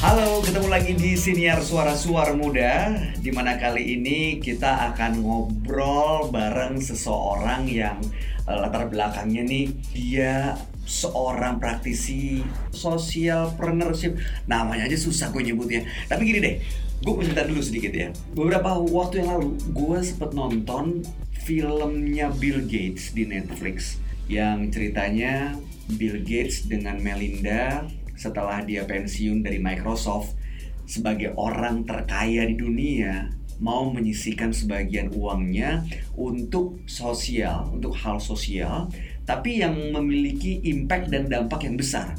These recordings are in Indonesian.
Halo, ketemu lagi di Siniar Suara Suar Muda di mana kali ini kita akan ngobrol bareng seseorang yang eh, latar belakangnya nih dia seorang praktisi social entrepreneurship namanya aja susah gue nyebutnya. Tapi gini deh gue mau cerita dulu sedikit ya. Beberapa waktu yang lalu gue sempet nonton filmnya Bill Gates di Netflix yang ceritanya Bill Gates dengan Melinda setelah dia pensiun dari Microsoft sebagai orang terkaya di dunia mau menyisikan sebagian uangnya untuk sosial, untuk hal sosial, tapi yang memiliki impact dan dampak yang besar.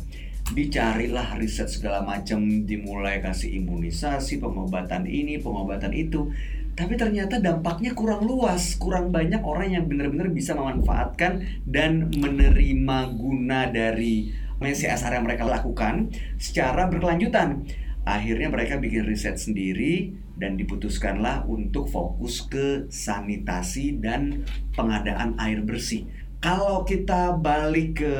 Dicarilah riset segala macam, dimulai kasih imunisasi, pengobatan ini, pengobatan itu. Tapi ternyata dampaknya kurang luas, kurang banyak orang yang benar-benar bisa memanfaatkan dan menerima guna dari CSR yang mereka lakukan secara berkelanjutan. Akhirnya mereka bikin riset sendiri dan diputuskanlah untuk fokus ke sanitasi dan pengadaan air bersih. Kalau kita balik ke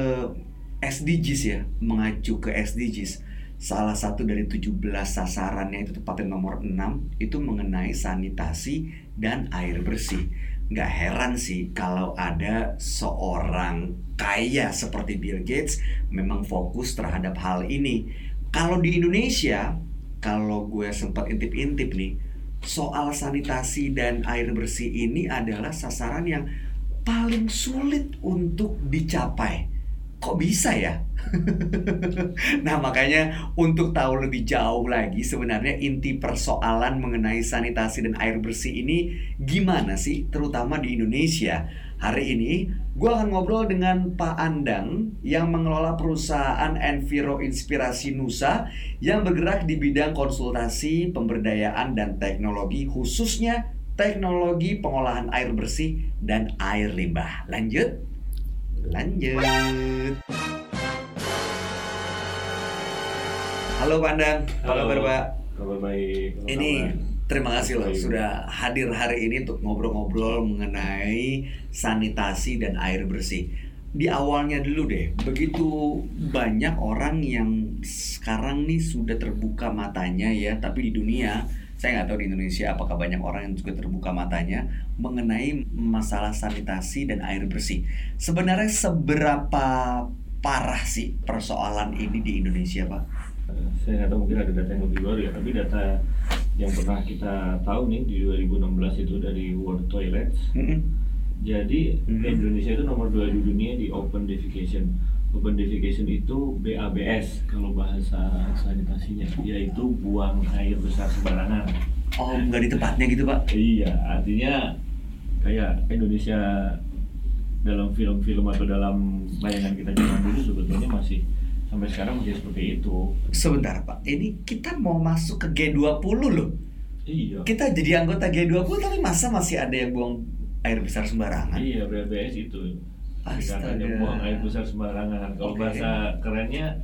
SDGs ya, mengacu ke SDGs, salah satu dari 17 sasarannya itu tepatnya nomor 6 itu mengenai sanitasi dan air bersih. Nggak heran sih kalau ada seorang kaya seperti Bill Gates memang fokus terhadap hal ini. Kalau di Indonesia, kalau gue sempat intip-intip nih, soal sanitasi dan air bersih ini adalah sasaran yang paling sulit untuk dicapai kok bisa ya? nah makanya untuk tahu lebih jauh lagi sebenarnya inti persoalan mengenai sanitasi dan air bersih ini gimana sih terutama di Indonesia Hari ini gue akan ngobrol dengan Pak Andang yang mengelola perusahaan Enviro Inspirasi Nusa yang bergerak di bidang konsultasi, pemberdayaan, dan teknologi khususnya teknologi pengolahan air bersih dan air limbah. Lanjut. Lanjut. Halo Pak Andang, apa kabar Pak? Kabar baik. Ini kabar? terima kasih loh sudah hadir hari ini untuk ngobrol-ngobrol mengenai sanitasi dan air bersih. Di awalnya dulu deh, begitu banyak orang yang sekarang nih sudah terbuka matanya ya, tapi di dunia saya nggak tahu di Indonesia apakah banyak orang yang juga terbuka matanya mengenai masalah sanitasi dan air bersih. Sebenarnya seberapa parah sih persoalan ini di Indonesia, Pak? Saya nggak tahu mungkin ada data yang lebih baru ya, tapi data yang pernah kita tahu nih di 2016 itu dari World Toilets. Mm-mm. Jadi Mhm. Indonesia itu nomor dua di dunia di open defecation. Open defecation itu BABS kalau bahasa sanitasinya, yaitu buang air besar sembarangan. Oh, nggak di tempatnya gitu, Pak? Iya, artinya kayak Indonesia dalam film-film atau dalam bayangan kita zaman dulu sebetulnya masih sampai sekarang masih seperti itu. Sebentar Pak, ini kita mau masuk ke G20 loh. Iya. Kita jadi anggota G20 tapi masa masih ada yang buang air besar sembarangan? Iya, BBS itu. Astaga. Buang air besar sembarangan. Kalau Oke. bahasa kerennya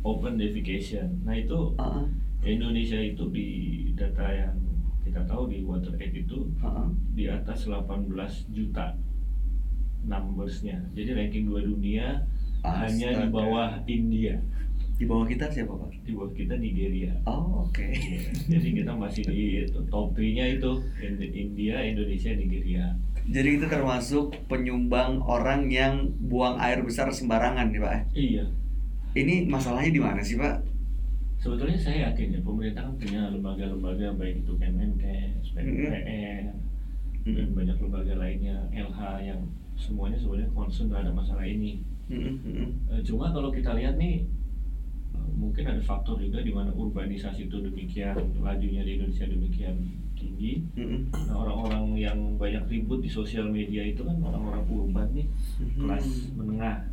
open defecation. Nah, itu Heeh, Indonesia itu di data yang kita tahu di WaterAid itu heeh. di atas 18 juta numbersnya. Jadi ranking dua dunia hanya di Astaga. bawah India. Di bawah kita siapa Pak? Di bawah kita Nigeria. Oh, oke. Iya, Jadi kita masih di top 3-nya itu Ind- India, Indonesia, Nigeria. Jadi kita termasuk penyumbang orang yang buang air besar sembarangan nih Pak. Iya. Ini masalahnya di mana sih Pak? Sebetulnya saya yakin ya pemerintah kan punya lembaga-lembaga baik itu Kemenkes, PUPR, dan banyak lembaga lainnya, LH yang semuanya sebenarnya concern terhadap masalah ini. Eh, Cuma kalau kita lihat nih eh, mungkin ada faktor juga di mana urbanisasi itu demikian lajunya di Indonesia demikian tinggi. Nah, orang-orang yang banyak ribut di sosial media itu kan orang-orang urban nih kelas menengah.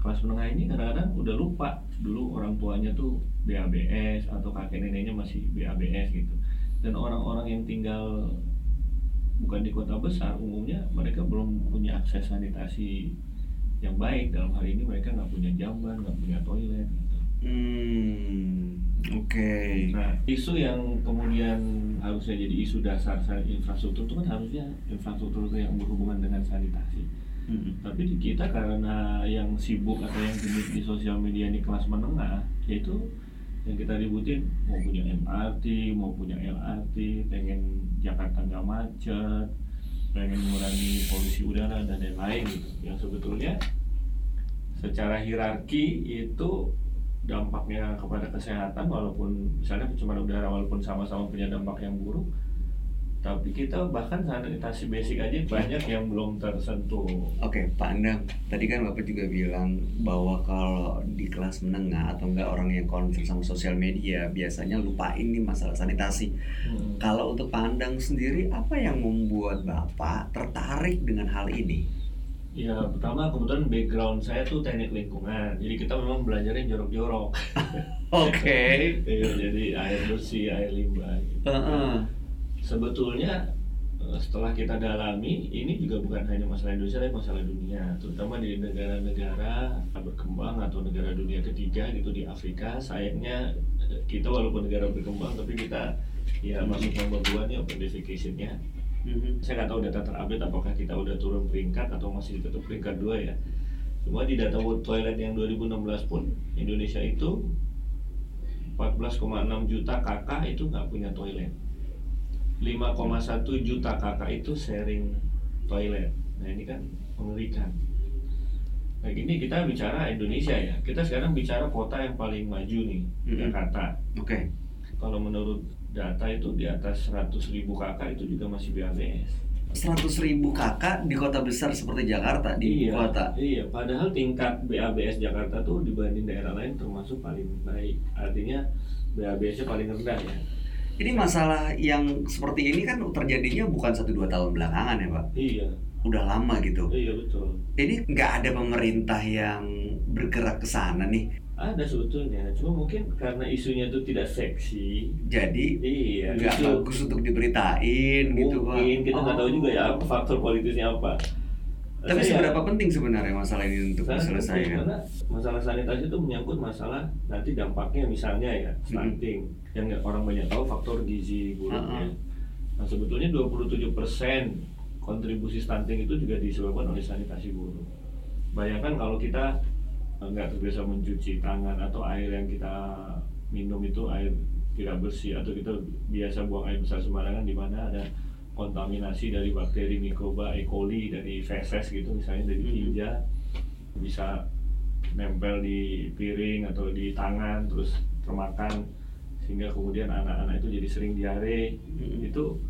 Kelas menengah ini kadang-kadang udah lupa dulu orang tuanya tuh BABS atau kakek neneknya masih BABS gitu. Dan orang-orang yang tinggal bukan di kota besar umumnya mereka belum punya akses sanitasi yang baik. Dalam hal ini mereka nggak punya jamban nggak punya toilet gitu. Hmm, oke. nah isu yang kemudian harusnya jadi isu dasar sa- infrastruktur itu kan harusnya infrastruktur yang berhubungan dengan sanitasi Mm-mm. tapi di kita karena yang sibuk atau yang genit di sosial media ini kelas menengah yaitu yang kita ributin mau punya MRT mau punya LRT pengen Jakarta nggak macet pengen mengurangi polusi udara dan lain-lain gitu yang sebetulnya secara hierarki itu dampaknya kepada kesehatan walaupun misalnya pencemaran udara walaupun sama-sama punya dampak yang buruk tapi kita bahkan sanitasi basic aja banyak yang belum tersentuh. Oke, Pak Andang, tadi kan Bapak juga bilang bahwa kalau di kelas menengah atau enggak orang yang concern sama sosial media biasanya lupain nih masalah sanitasi. Hmm. Kalau untuk Pak Andang sendiri, apa yang membuat Bapak tertarik dengan hal ini? Ya, pertama kebetulan background saya tuh teknik lingkungan, jadi kita memang belajarnya jorok-jorok. Oke. Okay. Iya, jadi air bersih, air limbah. Gitu. Uh -uh sebetulnya eh, setelah kita dalami ini juga bukan hanya masalah Indonesia tapi masalah dunia terutama di negara-negara berkembang atau negara dunia ketiga gitu di Afrika sayangnya eh, kita walaupun negara berkembang tapi kita ya masuk nomor dua nih open defecationnya mm-hmm. saya nggak tahu data terupdate apakah kita udah turun peringkat atau masih tetap peringkat dua ya cuma di data World Toilet yang 2016 pun Indonesia itu 14,6 juta kakak itu nggak punya toilet 5,1 juta kakak itu sharing toilet. Nah ini kan mengerikan. Nah gini kita bicara Indonesia ya. Kita sekarang bicara kota yang paling maju nih, mm-hmm. Jakarta. Oke. Okay. Kalau menurut data itu di atas 100 ribu kakak itu juga masih BABS. 100 ribu kakak di kota besar seperti Jakarta di iya, kota. Iya, padahal tingkat BABS Jakarta tuh dibanding daerah lain termasuk paling baik. Artinya BABS-nya paling rendah ya ini masalah yang seperti ini kan terjadinya bukan satu dua tahun belakangan ya pak iya udah lama gitu iya betul ini nggak ada pemerintah yang bergerak ke sana nih ada sebetulnya cuma mungkin karena isunya itu tidak seksi jadi iya nggak bagus untuk diberitain mungkin, gitu pak mungkin kita nggak oh. tahu juga ya apa faktor politisnya apa tapi Saya, seberapa penting sebenarnya masalah ini untuk diselesaikan? Karena masalah sanitasi itu menyangkut masalah nanti dampaknya misalnya ya stunting hmm. yang orang banyak tahu faktor gizi buruknya. Uh -huh. Nah sebetulnya 27% kontribusi stunting itu juga disebabkan oleh sanitasi buruk. Bayangkan kalau kita nggak terbiasa mencuci tangan atau air yang kita minum itu air tidak bersih atau kita biasa buang air besar sembarangan di mana ada kontaminasi dari bakteri mikroba E. coli dari feses gitu misalnya dari tinja hmm. bisa nempel di piring atau di tangan terus termakan sehingga kemudian anak-anak itu jadi sering diare hmm. itu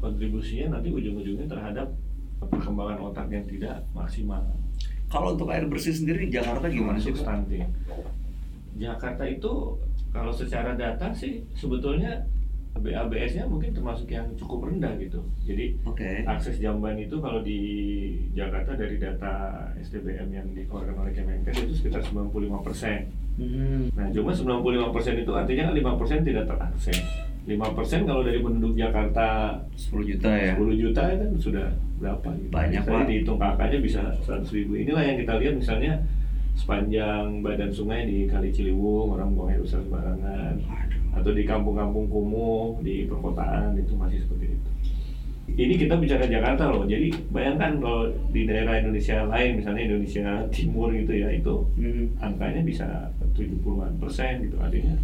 kontribusinya nanti ujung-ujungnya terhadap perkembangan otak yang tidak maksimal. Kalau untuk air bersih sendiri di Jakarta gimana sih? Stunting. Jakarta itu kalau secara data sih sebetulnya BABS-nya mungkin termasuk yang cukup rendah gitu. Jadi okay. akses jamban itu kalau di Jakarta dari data SDBM yang dikeluarkan oleh Kemenkes itu sekitar 95 persen. Hmm. Nah cuma 95 persen itu artinya kan 5 persen tidak terakses. 5 persen kalau dari penduduk Jakarta 10 juta ya. 10 juta kan sudah berapa gitu. Banyak Misalnya dihitung kakaknya bisa 100 ribu. Inilah yang kita lihat misalnya sepanjang badan sungai di Kali Ciliwung orang buang air besar sembarangan atau di kampung-kampung kumuh di perkotaan itu masih seperti itu. Ini kita bicara Jakarta loh, jadi bayangkan kalau di daerah Indonesia lain, misalnya Indonesia Timur gitu ya, itu hmm. angkanya bisa 70-an persen gitu artinya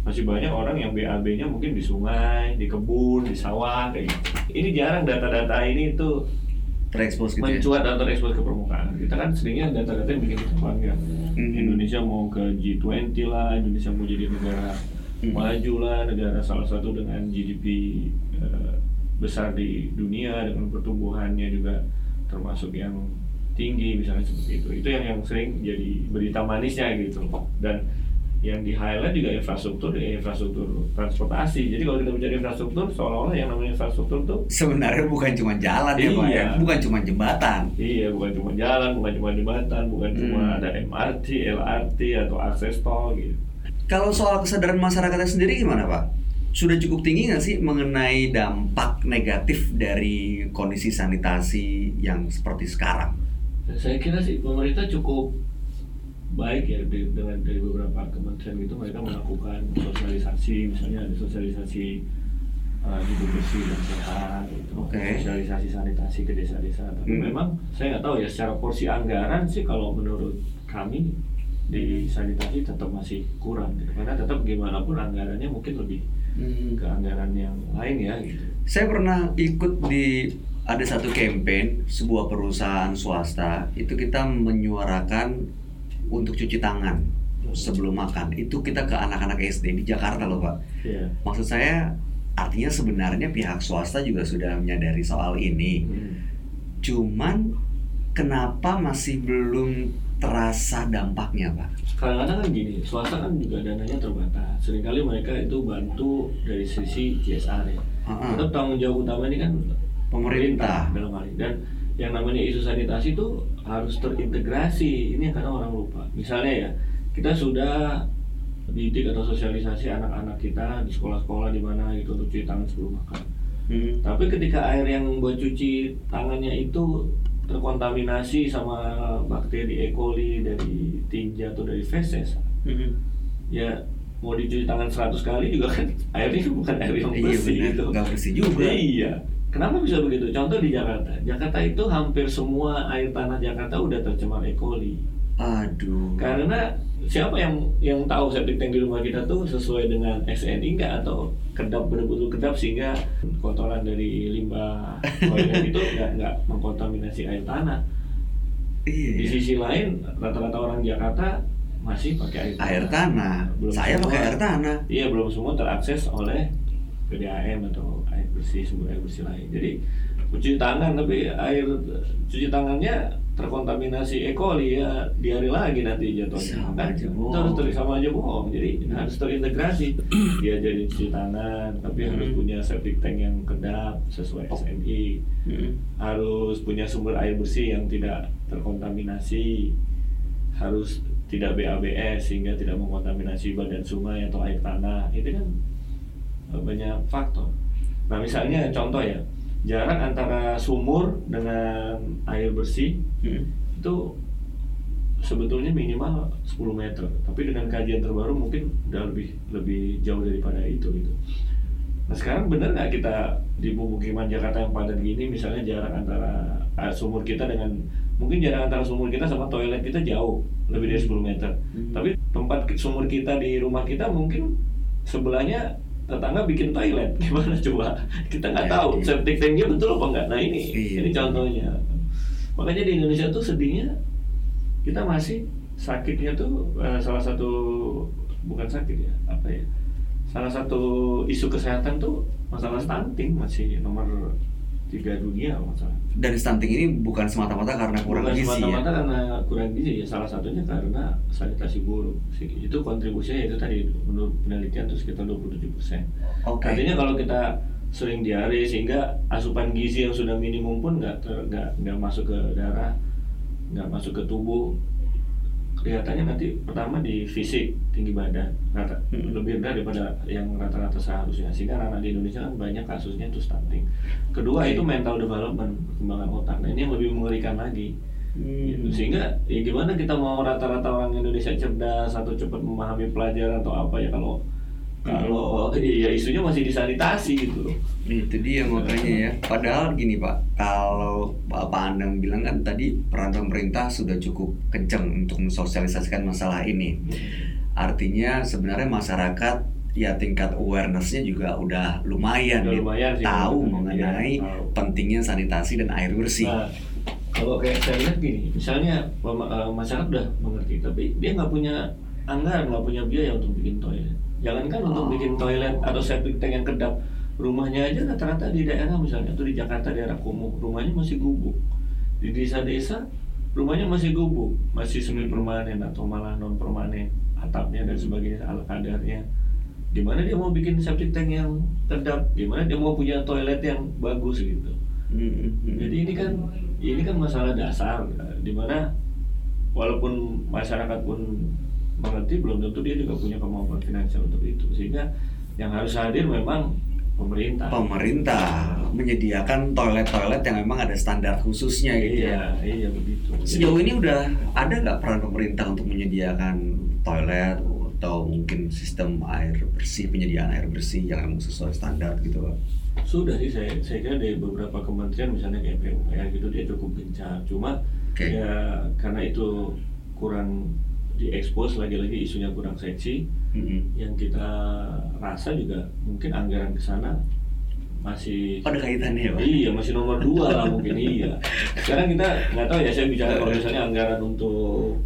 masih banyak orang yang BAB-nya mungkin di sungai, di kebun, di sawah kayak gitu. Ini jarang data-data ini itu terekspos gitu ya? mencuat ya? dan terekspos ke permukaan. Kita kan seringnya data-data yang bikin kita bangga. Hmm. Indonesia mau ke G20 lah, Indonesia mau jadi negara hmm. maju lah negara salah satu dengan GDP uh, eh, besar di dunia dengan pertumbuhannya juga termasuk yang tinggi misalnya seperti itu itu yang yang sering jadi berita manisnya gitu dan yang di highlight juga infrastruktur ya infrastruktur transportasi jadi kalau kita bicara infrastruktur seolah-olah yang namanya infrastruktur tuh sebenarnya bukan cuma jalan ya, ya? iya. ya bukan cuma jembatan iya bukan cuma jalan bukan cuma jembatan bukan hmm. cuma ada MRT LRT atau akses tol gitu kalau soal kesadaran masyarakatnya sendiri gimana Pak? Sudah cukup tinggi nggak sih mengenai dampak negatif dari kondisi sanitasi yang seperti sekarang? Saya kira sih pemerintah cukup baik ya dengan dari beberapa kementerian itu mereka melakukan sosialisasi misalnya ada sosialisasi uh, hidup bersih dan sehat gitu. okay. sosialisasi sanitasi ke desa-desa tapi hmm. memang saya nggak tahu ya secara porsi anggaran sih kalau menurut kami di sanitasi tetap masih kurang gitu. karena tetap gimana pun anggarannya mungkin lebih Hmm. ke anggaran yang lain ya gitu Saya pernah ikut di ada satu campaign sebuah perusahaan swasta itu kita menyuarakan untuk cuci tangan sebelum makan. Itu kita ke anak-anak SD di Jakarta loh pak. Iya. Maksud saya artinya sebenarnya pihak swasta juga sudah menyadari soal ini. Hmm. Cuman kenapa masih belum terasa dampaknya pak? kadang-kadang kan gini swasta kan juga dananya terbatas sering kali mereka itu bantu dari sisi CSR ya Heeh. tetap tanggung jawab utama ini kan Pemerintah. dalam hal ini dan yang namanya isu sanitasi itu harus terintegrasi ini yang kadang orang lupa misalnya ya kita sudah didik atau sosialisasi anak-anak kita di sekolah-sekolah di mana gitu untuk cuci tangan sebelum makan Hmm. tapi ketika air yang buat cuci tangannya itu terkontaminasi sama bakteri E. coli dari tinja atau dari feses Hmm. ya mau dicuci tangan 100 kali juga kan airnya bukan air yang Iya bersih benar, gitu nggak bersih juga. Iya. Kenapa bisa begitu? Contoh di Jakarta. Jakarta itu hampir semua air tanah Jakarta udah tercemar E. coli. Aduh. Karena siapa yang yang tahu septic tank di rumah kita tuh sesuai dengan SNI enggak atau kedap betul-betul kedap sehingga kotoran dari limbah toilet itu enggak enggak mengkontaminasi air tanah. Iya. Di sisi lain rata-rata orang Jakarta masih pakai air tanah. air tanah. Belum Saya semua- pakai air tanah. Iya belum semua terakses oleh PDAM atau bersih sumber air bersih lain. Jadi cuci tangan tapi air cuci tangannya terkontaminasi E. coli ya diare lagi nanti jatuhnya. Kan itu harus ter- sama aja bohong. Jadi harus terintegrasi. Dia jadi cuci tangan tapi harus Hmm. punya septic tank yang kedap sesuai SNI. Hmm. Harus punya sumber air bersih yang tidak terkontaminasi. Harus tidak BABS sehingga tidak mengkontaminasi badan sungai atau air tanah. Itu kan eh, banyak faktor. Nah, misalnya contoh ya, jarak antara sumur dengan air bersih Hmm. itu sebetulnya minimal 10 meter. Tapi dengan kajian terbaru mungkin udah lebih lebih jauh daripada itu gitu. Nah sekarang benar nggak kita di pemukiman Jakarta yang padat gini, misalnya jarak antara ah, sumur kita dengan mungkin jarak antara sumur kita sama toilet kita jauh lebih dari 10 meter. Hmm. Tapi tempat sumur kita di rumah kita mungkin sebelahnya tetangga bikin toilet gimana coba kita nggak Ya, tahu iya. septic tanknya betul apa nggak nah ini Iya. ini contohnya makanya di Indonesia tuh sedihnya kita masih sakitnya tuh eh, salah satu bukan sakit ya apa ya salah satu isu kesehatan tuh masalah stunting masih nomor tiga dunia kalau nggak salah Dan stunting ini bukan semata-mata karena kurang Bukan gizi ya. semata-mata karena kurang gizi ya salah satunya karena sanitasi buruk itu kontribusinya itu tadi menurut penelitian itu sekitar 27 persen Oke. artinya kalau kita sering diare sehingga asupan gizi yang sudah minimum pun nggak nggak nggak masuk ke darah nggak masuk ke tubuh kelihatannya nanti pertama di fisik tinggi badan rata Hmm. lebih rendah daripada yang rata-rata seharusnya sehingga anak-anak di Indonesia kan banyak kasusnya itu stunting kedua Oke. itu mental development perkembangan otak nah ini yang lebih mengerikan lagi gitu. Hmm. sehingga ya gimana kita mau rata-rata orang Indonesia cerdas atau cepat memahami pelajaran atau apa ya kalau kalau ya isunya masih disanitasi gitu loh Itu dia makanya ya. Padahal gini Pak, kalau Pak Andang bilang kan tadi peran pemerintah sudah cukup kencang untuk mensosialisasikan masalah ini. Artinya sebenarnya masyarakat ya tingkat awarenessnya juga udah lumayan, Udah lumayan sih, tahu mengenai tahu. pentingnya sanitasi dan air bersih. Nah, kalau kayak saya lihat gini, misalnya eh, masyarakat udah mengerti, tapi dia nggak punya anggaran, nggak punya biaya untuk bikin toilet. Jangankan untuk bikin toilet atau septic tank yang kedap, rumahnya aja rata-rata di daerah misalnya tuh di Jakarta daerah kumuh, rumahnya masih gubuk. Di desa-desa rumahnya masih gubuk, masih semi permanen atau malah non permanen, atapnya dan sebagainya ala kadarnya. Gimana dia mau bikin septic tank yang kedap? Gimana dia mau punya toilet yang bagus gitu? Hmm, hmm. Jadi ini kan ini kan masalah dasar di mana walaupun masyarakat pun mengerti belum tentu dia juga punya kemampuan finansial untuk itu sehingga yang harus hadir memang pemerintah. pemerintah menyediakan toilet-toilet yang memang ada standar khususnya gitu ya. Iya, iya begitu. Sejauh ini udah ada nggak peran pemerintah untuk menyediakan toilet atau mungkin sistem air bersih penyediaan air bersih yang memang sesuai standar gitu Pak? sudah sih saya saya kira dari beberapa kementerian misalnya kayak PUPR gitu dia cukup gencar. Cuma Oke. ya karena itu kurang diekspos lagi-lagi isunya kurang seksi Mm-mm. yang kita rasa juga mungkin anggaran ke sana masih ada kaitannya ya, Pak? iya masih nomor dua lah mungkin iya sekarang kita nggak tahu ya saya bicara kalau misalnya anggaran untuk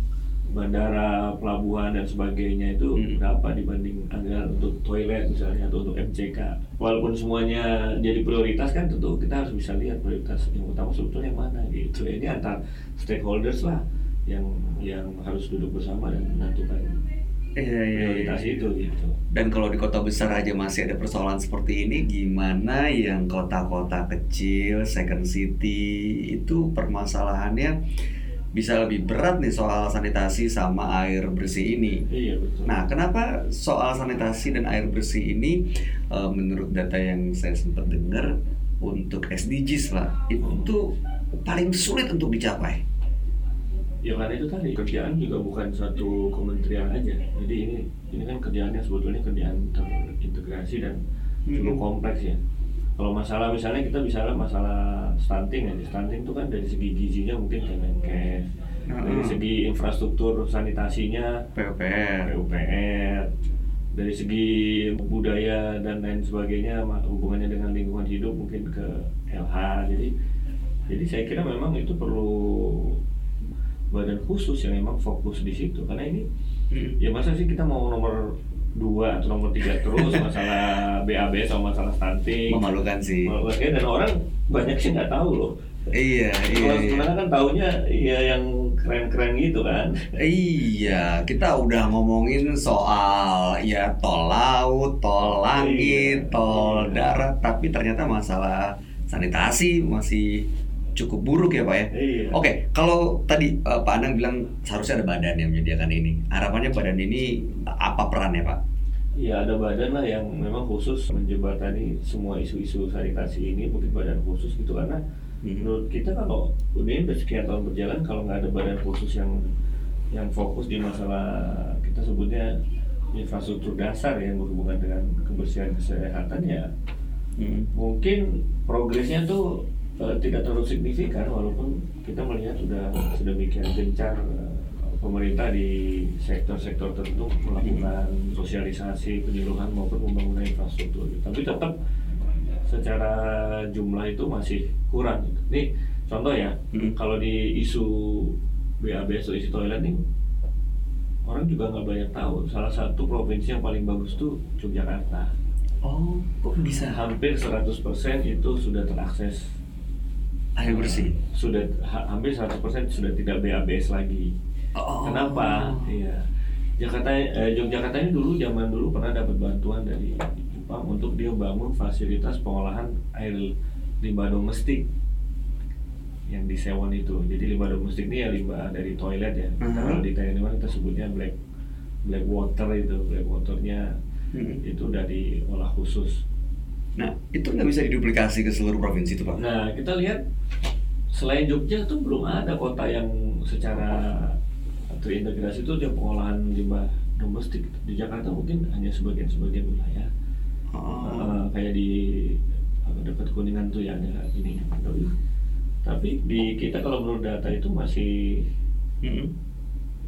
bandara pelabuhan dan sebagainya itu Hmm. berapa dibanding anggaran untuk toilet misalnya atau untuk MCK walaupun semuanya jadi prioritas kan tentu kita harus bisa lihat prioritas yang utama sebetulnya yang mana gitu ini antar stakeholders lah yang yang harus duduk bersama dan menentukan Iya, iya, iya. prioritas itu gitu Dan kalau di kota besar aja masih ada persoalan seperti ini, gimana yang kota-kota kecil, second city, itu permasalahannya bisa lebih berat nih soal sanitasi sama air bersih ini. iya betul Nah, kenapa soal sanitasi dan air bersih ini eh, menurut data yang saya sempat dengar untuk SDGs lah, itu paling sulit untuk dicapai. Ya karena itu tadi kerjaan juga bukan satu kementerian aja. Jadi ini ini kan kerjaannya sebetulnya kerjaan terintegrasi dan cukup Mhm. kompleks ya. Kalau masalah misalnya kita bicara masalah stunting aja, stunting itu kan dari segi gizinya mungkin Kemenkes, dari Mhm. segi infrastruktur sanitasinya PUPR. PUPR, dari segi budaya dan lain sebagainya hubungannya dengan lingkungan hidup mungkin ke LH. Jadi jadi saya kira memang itu perlu badan khusus yang memang fokus di situ karena ini Mm. ya masa sih kita mau nomor dua atau nomor tiga terus masalah BAB sama masalah stunting Memalukan sih. Memalukan, dan orang banyak sih nggak tahu loh Iya, iya. kalau iya. sebenarnya kan taunya ya yang keren-keren gitu kan Iya, kita udah ngomongin soal ya tol laut, tol langit, Iya. tol Iya. darat, tapi ternyata masalah sanitasi masih cukup buruk ya Pak ya. iya Oke, kalau tadi eh, Pak Anang bilang seharusnya ada badan yang menyediakan ini. Harapannya badan ini apa perannya Pak? Ya ada badan lah yang memang khusus menjembatani semua isu-isu sanitasi ini mungkin badan khusus gitu karena Mhm. menurut kita kalau ini udah sekian tahun berjalan kalau nggak ada badan khusus yang yang fokus di masalah kita sebutnya infrastruktur dasar yang berhubungan dengan kebersihan kesehatan ya Hmm. mungkin progresnya tuh eh, tidak terlalu signifikan walaupun kita melihat sudah sedemikian gencar eh, pemerintah di sektor-sektor tertentu melakukan sosialisasi penyuluhan maupun pembangunan infrastruktur. Tapi tetap secara jumlah itu masih kurang. Ini contoh ya Hmm. kalau di isu BAB atau isu toilet nih orang juga nggak banyak tahu. Salah satu provinsi yang paling bagus tuh Yogyakarta. Oh, kok bisa? Hampir 100% itu sudah terakses air bersih? sudah ha- hampir 100% sudah tidak BABS lagi Oh. kenapa iya Jakarta eh, Yogyakarta ini dulu zaman dulu pernah dapat bantuan dari Jepang untuk dia bangun fasilitas pengolahan air limbah domestik yang di Sewon itu jadi limbah domestik ini ya limbah dari toilet ya Mhm. kalau di Taiwan kita sebutnya black black water itu black waternya Hmm. itu udah diolah khusus Nah, itu nggak bisa diduplikasi ke seluruh provinsi itu Pak? Nah, kita lihat selain Jogja tuh belum ada kota yang secara terintegrasi itu dia pengolahan limbah domestik. Di Jakarta mungkin hanya sebagian-sebagian wilayah. Oh. Eh, kayak di apa, dekat Kuningan tuh ya ada ini. Tapi di kita kalau menurut data itu masih Hmm.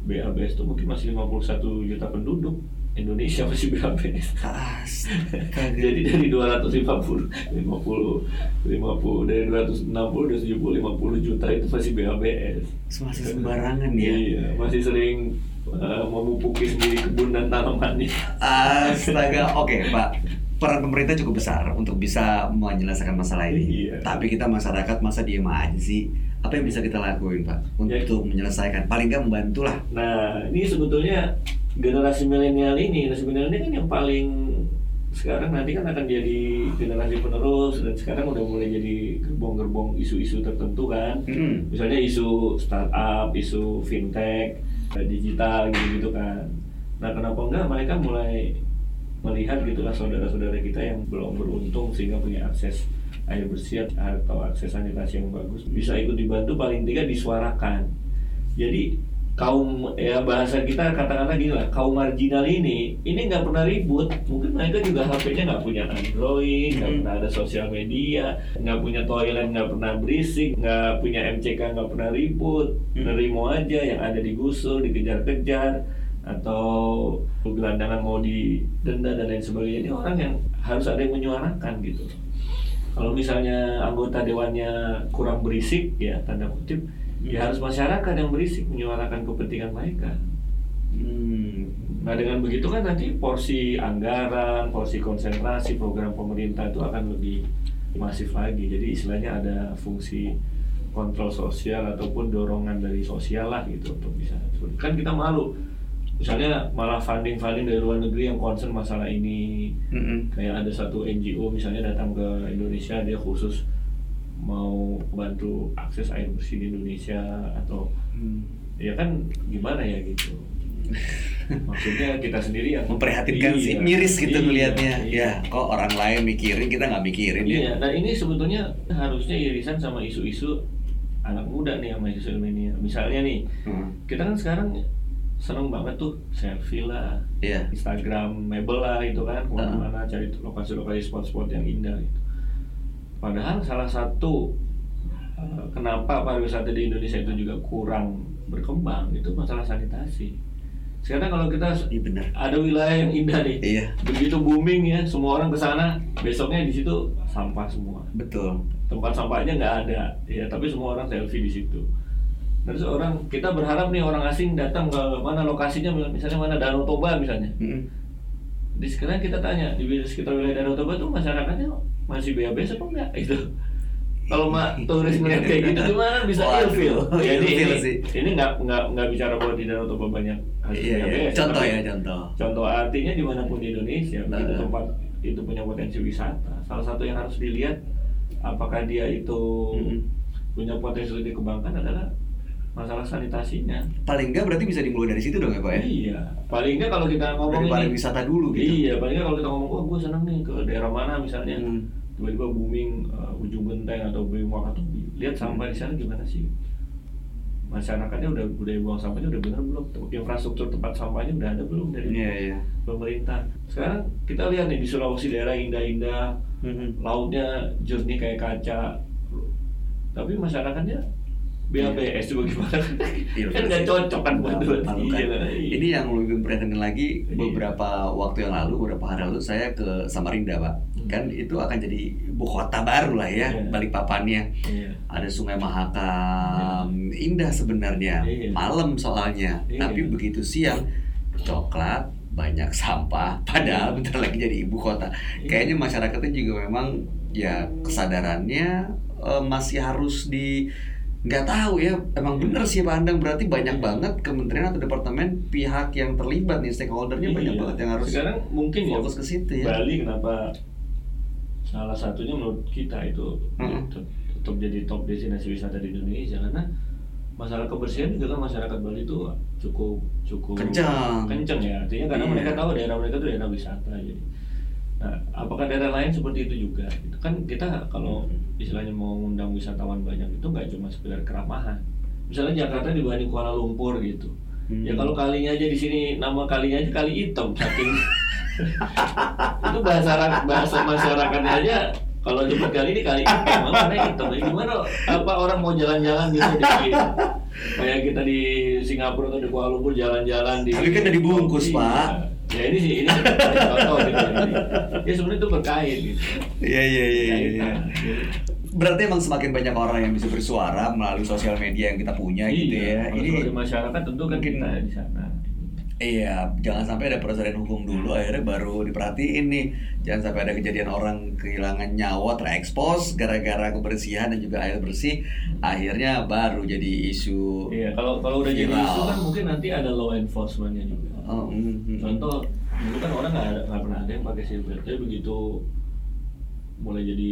BABS itu mungkin masih 51 juta penduduk. Indonesia masih BABS. Astaga. Jadi dari 250, 50, 50 dari 260 dari 70 50 juta itu masih BABS. masih sembarangan ya. Iya, masih sering uh, memupuki sendiri kebun dan tanamannya. Astaga, oke Pak. Peran pemerintah cukup besar untuk bisa menyelesaikan masalah ini. Iya. Tapi kita masyarakat masa diem aja sih. Apa yang bisa kita lakuin Pak Ya. untuk menyelesaikan? Paling nggak membantu lah. Nah, ini sebetulnya generasi milenial ini, generasi milenial ini kan yang paling sekarang nanti kan akan jadi generasi penerus dan sekarang udah mulai jadi gerbong-gerbong isu-isu tertentu kan. Hmm. misalnya isu startup, isu fintech, eh, digital gitu-gitu kan. Nah kenapa enggak mereka mulai melihat gitulah saudara-saudara kita yang belum beruntung sehingga punya akses air bersih atau akses sanitasi yang bagus bisa ikut dibantu paling tidak disuarakan. Jadi kaum ya bahasa kita katakanlah gini lah kaum marginal ini ini nggak pernah ribut mungkin mereka juga HP-nya nggak punya Android nggak Hmm. pernah ada sosial media nggak punya toilet nggak pernah berisik nggak punya MCK nggak pernah ribut Hmm. nerimo aja yang ada digusur dikejar-kejar atau gelandangan mau didenda dan lain sebagainya ini orang yang harus ada yang menyuarakan gitu kalau misalnya anggota dewannya kurang berisik ya tanda kutip ya harus masyarakat yang berisik menyuarakan kepentingan mereka. Hmm. nah dengan begitu kan nanti porsi anggaran porsi konsentrasi program pemerintah itu akan lebih masif lagi. Jadi istilahnya ada fungsi kontrol sosial ataupun dorongan dari sosial lah gitu untuk bisa kan kita malu. Misalnya malah funding funding dari luar negeri yang concern masalah ini. Mm-mm. kayak ada satu NGO misalnya datang ke Indonesia dia khusus mau bantu akses air bersih di Indonesia atau Hmm. ya kan gimana ya gitu maksudnya kita sendiri yang memprihatinkan Iya, sih miris gitu iya, ngelihatnya iya. ya kok orang lain mikirin kita nggak mikirin Iya, ya nah ini sebetulnya harusnya irisan sama isu-isu anak muda nih sama sosial media. Misalnya nih, Hmm. kita kan sekarang seneng banget tuh selfie lah, iya Instagram mebel lah itu kan ke mana-mana cari lokasi-lokasi spot-spot yang indah gitu. Padahal salah satu eh, kenapa pariwisata di Indonesia itu juga kurang berkembang itu masalah sanitasi. Sekarang kalau kita iya benar ada wilayah yang indah nih, iya begitu booming ya, semua orang ke sana, besoknya di situ sampah semua. betul Tempat sampahnya nggak ada, ya tapi semua orang selfie di situ. Terus orang kita berharap nih orang asing datang ke mana lokasinya, misalnya mana Danau Toba misalnya. Mm-mm. Di sekarang kita tanya di sekitar wilayah Danau Toba tuh masyarakatnya masih BABS apa enggak itu? Kalau mak turis ngeliat kayak gitu gimana bisa ilfil? Jadi ini, sih. ini nggak nggak nggak bicara bahwa di Danau Toba banyak iya, iya. Contoh ya contoh Contoh artinya di mana pun di Indonesia, Nah. tempat itu punya potensi wisata. Salah satu yang harus dilihat apakah dia itu Mm-mm. punya potensi untuk dikembangkan adalah masalah sanitasinya. paling nggak berarti bisa dimulai dari situ dong ya pak ya Iya. Paling nggak kalau kita ngomong dari ini, pariwisata dulu gitu iya. Paling nggak kalau kita ngomong, oh gue seneng nih ke daerah mana misalnya, Hmm. tiba-tiba booming uh, ujung genteng atau booming Wakatobi. Lihat sampah di sana gimana sih? Masyarakatnya udah budaya buang sampahnya udah bener belum? Infrastruktur tempat sampahnya udah ada belum dari iya iya pemerintah. Sekarang kita lihat nih di Sulawesi daerah indah-indah, Mm-mm. lautnya jernih kayak kaca. Tapi masyarakatnya BABS juga gimana? Iya, kan nggak cocok kan buat Malukan. iya, iya. Ini yang lebih memprihatinkan lagi Iya. beberapa waktu yang lalu, beberapa hari lalu saya ke Samarinda, Pak. Hmm. Kan itu akan jadi ibu kota baru lah ya, Iya. Balikpapannya. Iya. Ada Sungai Mahakam, indah sebenarnya. Iya. Malam soalnya, Iya. tapi begitu siang coklat banyak sampah. Padahal Iya. bentar lagi jadi ibu kota. Iya. Kayaknya masyarakatnya juga memang ya kesadarannya eh, masih harus di nggak tahu ya emang bener sih Pak Andang berarti banyak Iya. banget kementerian atau departemen pihak yang terlibat nih stakeholdernya banyak Iya. banget yang harus Sekarang mungkin ya fokus ke situ ya Bali kenapa salah satunya menurut kita itu Mm-mm. tet- tetap jadi top destinasi wisata di Indonesia karena masalah kebersihan juga kan masyarakat Bali itu cukup cukup Kencang. kencang ya artinya karena Iya. mereka tahu daerah mereka itu daerah wisata jadi nah apakah daerah lain seperti itu juga itu kan kita kalau istilahnya mau ngundang wisatawan banyak itu nggak cuma sekedar keramahan misalnya Jakarta dibanding Kuala Lumpur gitu Hmm. Ya kalau kalinya aja di sini nama kalinya aja kali hitam saking itu bahasa bahasa masyarakatnya aja kalau cepat kali ini kali hitam mana hitam ya gimana apa orang mau jalan-jalan gitu di kayak kita di Singapura atau di Kuala Lumpur jalan-jalan di Tapi kan udah dibungkus, Iya. Pak. Ya ini sih ini contoh gitu Jadi, ya sebenarnya itu berkait gitu Iya iya iya iya. Kaitan. Jadi, Berarti emang semakin banyak orang yang bisa bersuara melalui sosial media yang kita punya gitu ya. iya, kalau Ini sebagai masyarakat tentu kan mungkin- kita di sana Iya, jangan sampai ada proses hukum dulu akhirnya baru diperhatiin nih. Jangan sampai ada kejadian orang kehilangan nyawa terekspos gara-gara kebersihan dan juga air bersih akhirnya baru jadi isu. Iya, kalau kalau udah jadi Viral. isu kan mungkin nanti ada law enforcementnya juga. Oh, mm, mm. Contoh, dulu kan orang nggak pernah ada yang pakai seatbelt, tapi begitu mulai jadi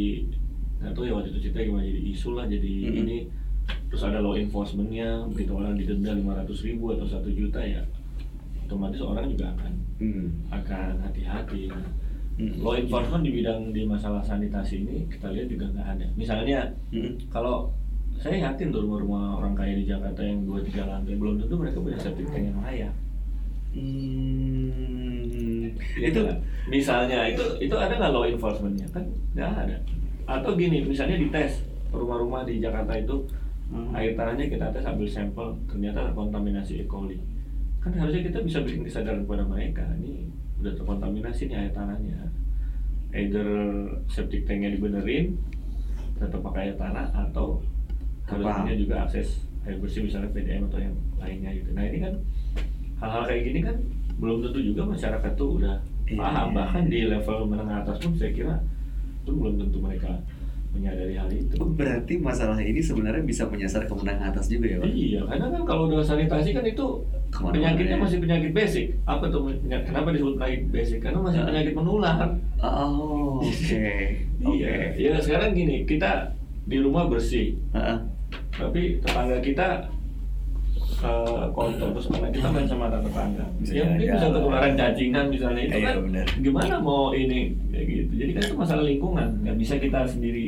nggak tahu ya waktu itu cerita gimana jadi isu lah, jadi Mm-mm. ini terus ada law enforcementnya, begitu orang didenda 500 ribu atau satu juta ya, otomatis orang juga akan Mm, akan hati-hati. mm. Law enforcement di bidang di masalah sanitasi ini kita lihat juga nggak ada. Misalnya Mm, kalau saya yakin tuh rumah-rumah orang kaya di Jakarta yang dua tiga lantai belum tentu mereka punya septic tank yang layak. Hmm, Ya itu kan? misalnya itu itu ada nggak law enforcementnya kan nggak ada. Atau gini misalnya dites rumah-rumah di Jakarta itu Hmm. air tanahnya kita tes ambil sampel ternyata terkontaminasi E. coli kan harusnya kita bisa bikin kesadaran kepada mereka ini udah terkontaminasi nih air tanahnya either septic tanknya dibenerin tetap pakai air tanah atau harusnya juga akses air bersih misalnya PDM atau yang lainnya gitu nah ini kan hal-hal kayak gini kan belum tentu juga masyarakat tuh udah Iya, paham iya, bahkan di level menengah atas pun saya kira itu belum tentu mereka menyadari hal itu berarti masalah ini sebenarnya bisa menyasar ke menengah atas juga ya pak? Iya, karena kan kalau udah sanitasi kan itu Ke mana-mana penyakitnya ya. masih penyakit basic. Apa tuh penyakit? Kenapa disebut penyakit basic? Karena masih Ah. penyakit menular. Oh, oke, oke. Iya. Ya sekarang gini, kita di rumah bersih, Heeh. tapi tetangga kita kotor terus karena kita main sama tetangga. Bisa ya mungkin bisa ketularan cacingan misalnya itu Iya, kan benar. gimana mau ini kayak gitu. Jadi kan itu masalah lingkungan, nggak bisa kita sendiri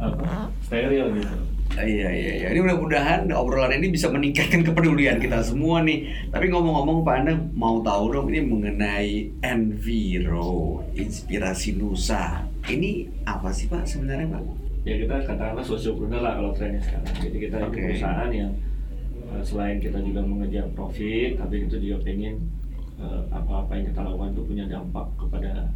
apa steril gitu. Iya iya iya. Ini mudah-mudahan obrolan ini bisa meningkatkan kepedulian kita semua nih. Tapi ngomong-ngomong Pak Anda mau tahu dong ini mengenai Enviro, inspirasi Nusa. Ini apa sih Pak sebenarnya Pak? ya kita katakanlah sosiopreneur lah kalau trennya sekarang jadi kita ini Oke. perusahaan yang eh, selain kita juga mengejar profit tapi kita juga pengen eh, apa-apa yang kita lakukan itu punya dampak kepada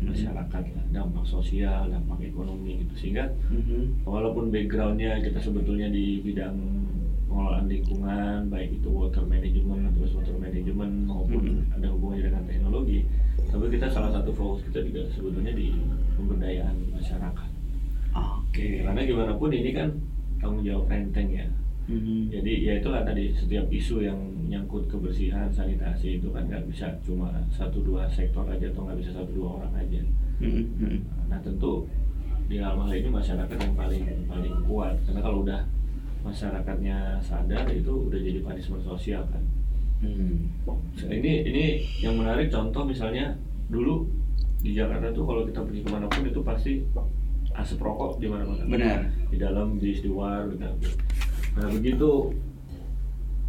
Mhm. masyarakat lah, dampak sosial dampak ekonomi gitu sehingga Mhm. walaupun backgroundnya kita sebetulnya di bidang pengelolaan lingkungan baik itu water management atau water management maupun Mhm. ada hubungannya dengan teknologi tapi kita salah satu fokus kita juga sebetulnya di pemberdayaan masyarakat Oke. karena gimana pun ini kan tanggung jawab renteng ya Mhm. jadi ya itulah tadi setiap isu yang menyangkut kebersihan sanitasi itu kan nggak bisa cuma satu dua sektor aja atau nggak bisa satu dua orang aja. Mhm. nah tentu di hal hal ini masyarakat yang paling paling kuat karena kalau udah masyarakatnya sadar itu udah jadi punishment sosial kan Hmm. ini ini yang menarik contoh misalnya dulu di Jakarta tuh kalau kita pergi ke mana pun itu pasti asap rokok di mana-mana Benar. di dalam bis di luar gitu. Nah begitu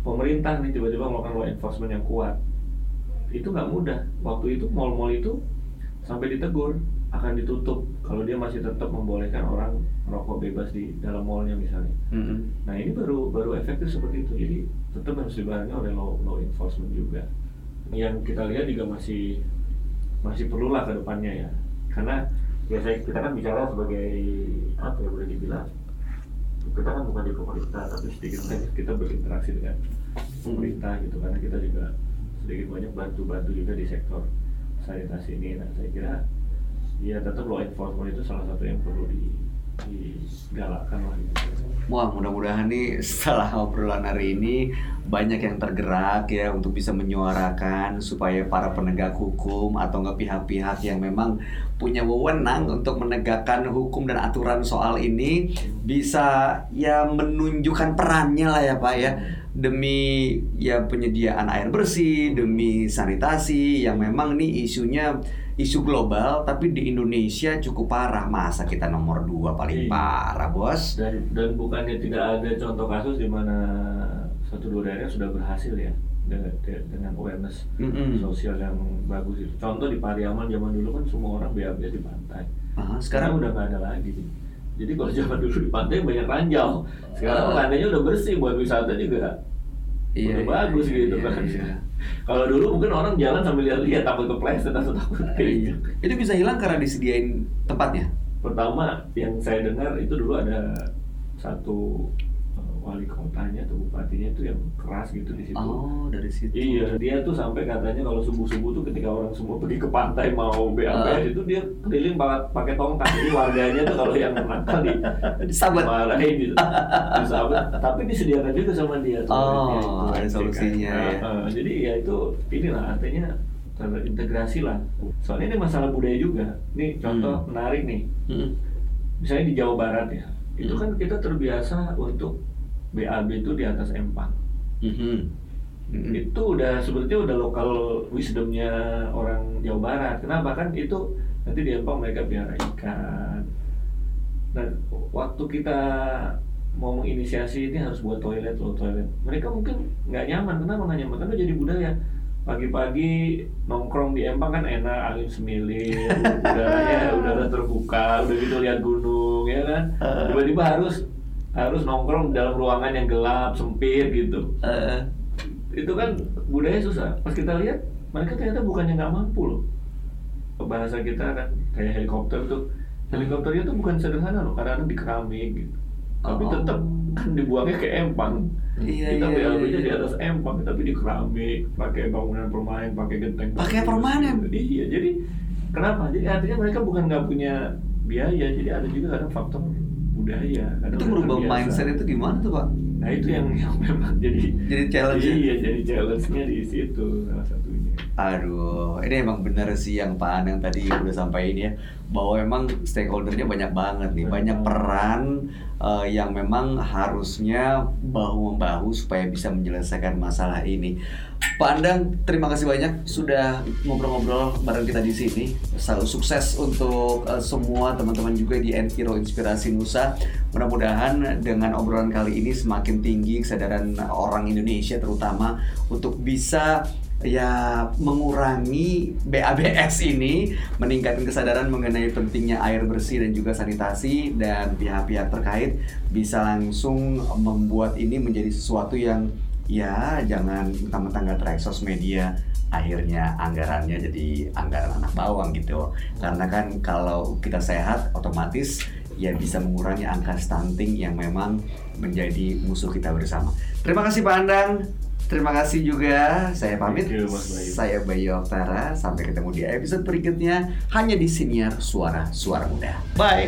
pemerintah nih tiba-tiba melakukan law enforcement yang kuat, itu nggak mudah. Waktu itu mall-mall itu sampai ditegur akan ditutup kalau dia masih tetap membolehkan orang merokok bebas di dalam mallnya misalnya. Mhm. Nah ini baru baru efektif seperti itu. Jadi tetap harus dibarengi oleh law, law enforcement juga. Yang kita lihat juga masih masih perlulah ke depannya ya. Karena biasanya kita kan bicara sebagai apa ya boleh dibilang kita kan bukan di pemerintah tapi sedikit banyak kita berinteraksi dengan pemerintah gitu karena kita juga sedikit banyak bantu-bantu juga di sektor sanitasi ini. Nah saya kira ya tetap law enforcement itu salah satu yang perlu di digalakkan lah gitu. Wah, mudah-mudahan nih setelah obrolan hari ini banyak yang tergerak ya untuk bisa menyuarakan supaya para penegak hukum atau enggak pihak-pihak yang memang punya wewenang untuk menegakkan hukum dan aturan soal ini bisa ya menunjukkan perannya lah ya Pak ya demi ya penyediaan air bersih, demi sanitasi yang memang nih isunya isu global tapi di Indonesia cukup parah. Masa kita nomor dua paling Iya. parah bos? Dan dan bukannya tidak ada contoh kasus di mana satu dua daerah sudah berhasil ya dengan, dengan awareness Mm-mm. sosial yang bagus itu. Contoh di Pariaman zaman dulu kan semua orang BAB di pantai. Aha, sekarang udah nggak ada lagi. Jadi kalau zaman dulu di pantai banyak ranjau. Sekarang Ah. pantainya udah bersih buat wisata juga Iya, udah iya, bagus iya, gitu iya, kan iya. kalau dulu mungkin orang jalan sambil lihat-lihat takut kepleset atau takut Iya. itu bisa hilang karena disediain tempatnya pertama yang saya dengar itu dulu ada satu wali kotanya atau bupatinya itu yang keras gitu di situ. oh dari situ Iya, dia tuh sampai katanya kalau subuh-subuh tuh ketika orang semua pergi ke pantai mau BAB Ah. itu dia keliling pakai pakai tongkat. Jadi warganya tuh kalau yang nakal di Sahabat. marahin gitu. Disahabat. Tapi disediakan juga sama dia tuh. Oh, ada solusinya Nah, ya. eh, jadi ya itu inilah artinya terintegrasi lah. Soalnya ini masalah budaya juga. Nih contoh Hmm. menarik nih Mm-mm. misalnya di Jawa Barat ya itu Hmm. kan kita terbiasa untuk BAB itu di atas empang Mhm. Mm-mm. itu udah sebetulnya udah lokal wisdomnya orang Jawa Barat. Kenapa? Kan itu nanti di empang mereka piara ikan. Dan waktu kita mau menginisiasi ini harus buat toilet loh toilet. Mereka mungkin nggak nyaman. Kenapa nggak nyaman? Karena jadi budaya. Pagi-pagi nongkrong di Empang kan enak angin semilir udaranya udara terbuka udah gitu lihat gunung ya kan? Tiba-tiba harus harus nongkrong dalam ruangan yang gelap sempit gitu. Eh, itu kan budaya susah. Pas kita lihat mereka ternyata bukannya nggak mampu loh. Bahasa kita kan kayak helikopter tuh. Helikopternya tuh bukan sederhana loh kadang-kadang di keramik gitu. Tapi Oh. tetap kan dibuangnya ke empang. Iya, kita iya, BLB-nya iya. di atas empang tapi di keramik pakai bangunan permanen pakai genteng. Pakai permanen? iya jadi kenapa? Jadi artinya mereka bukan nggak punya biaya jadi ada juga kadang faktor budaya kadang itu merubah mindset itu gimana tuh pak? nah itu yang, yang memang jadi Jadi challenge. ya? iya jadi challenge-nya di situ salah satunya Aduh, ini emang bener sih yang Pak Anang tadi udah sampaikan ya bahwa emang stakeholdernya banyak banget nih, Banyak. peran eh, yang memang harusnya bahu membahu supaya bisa menyelesaikan masalah ini. Pak Andang, terima kasih banyak sudah ngobrol-ngobrol bareng kita di sini. Selalu sukses untuk eh, semua teman-teman juga di Enviro Inspirasi Nusa. Mudah-mudahan dengan obrolan kali ini semakin tinggi kesadaran orang Indonesia terutama untuk bisa ya mengurangi BABS ini, meningkatkan kesadaran mengenai pentingnya air bersih dan juga sanitasi dan pihak-pihak terkait bisa langsung membuat ini menjadi sesuatu yang ya jangan mentang-mentang nggak terekspos media akhirnya anggarannya jadi anggaran anak bawang gitu. Karena kan kalau kita sehat otomatis ya bisa mengurangi angka stunting yang memang menjadi musuh kita bersama. Terima kasih Pak Andang terima kasih juga. Saya pamit. you, Mas Bayu. saya Bayu Oktara sampai ketemu di episode berikutnya. Hanya di Siniar Suara Suara Muda. Bye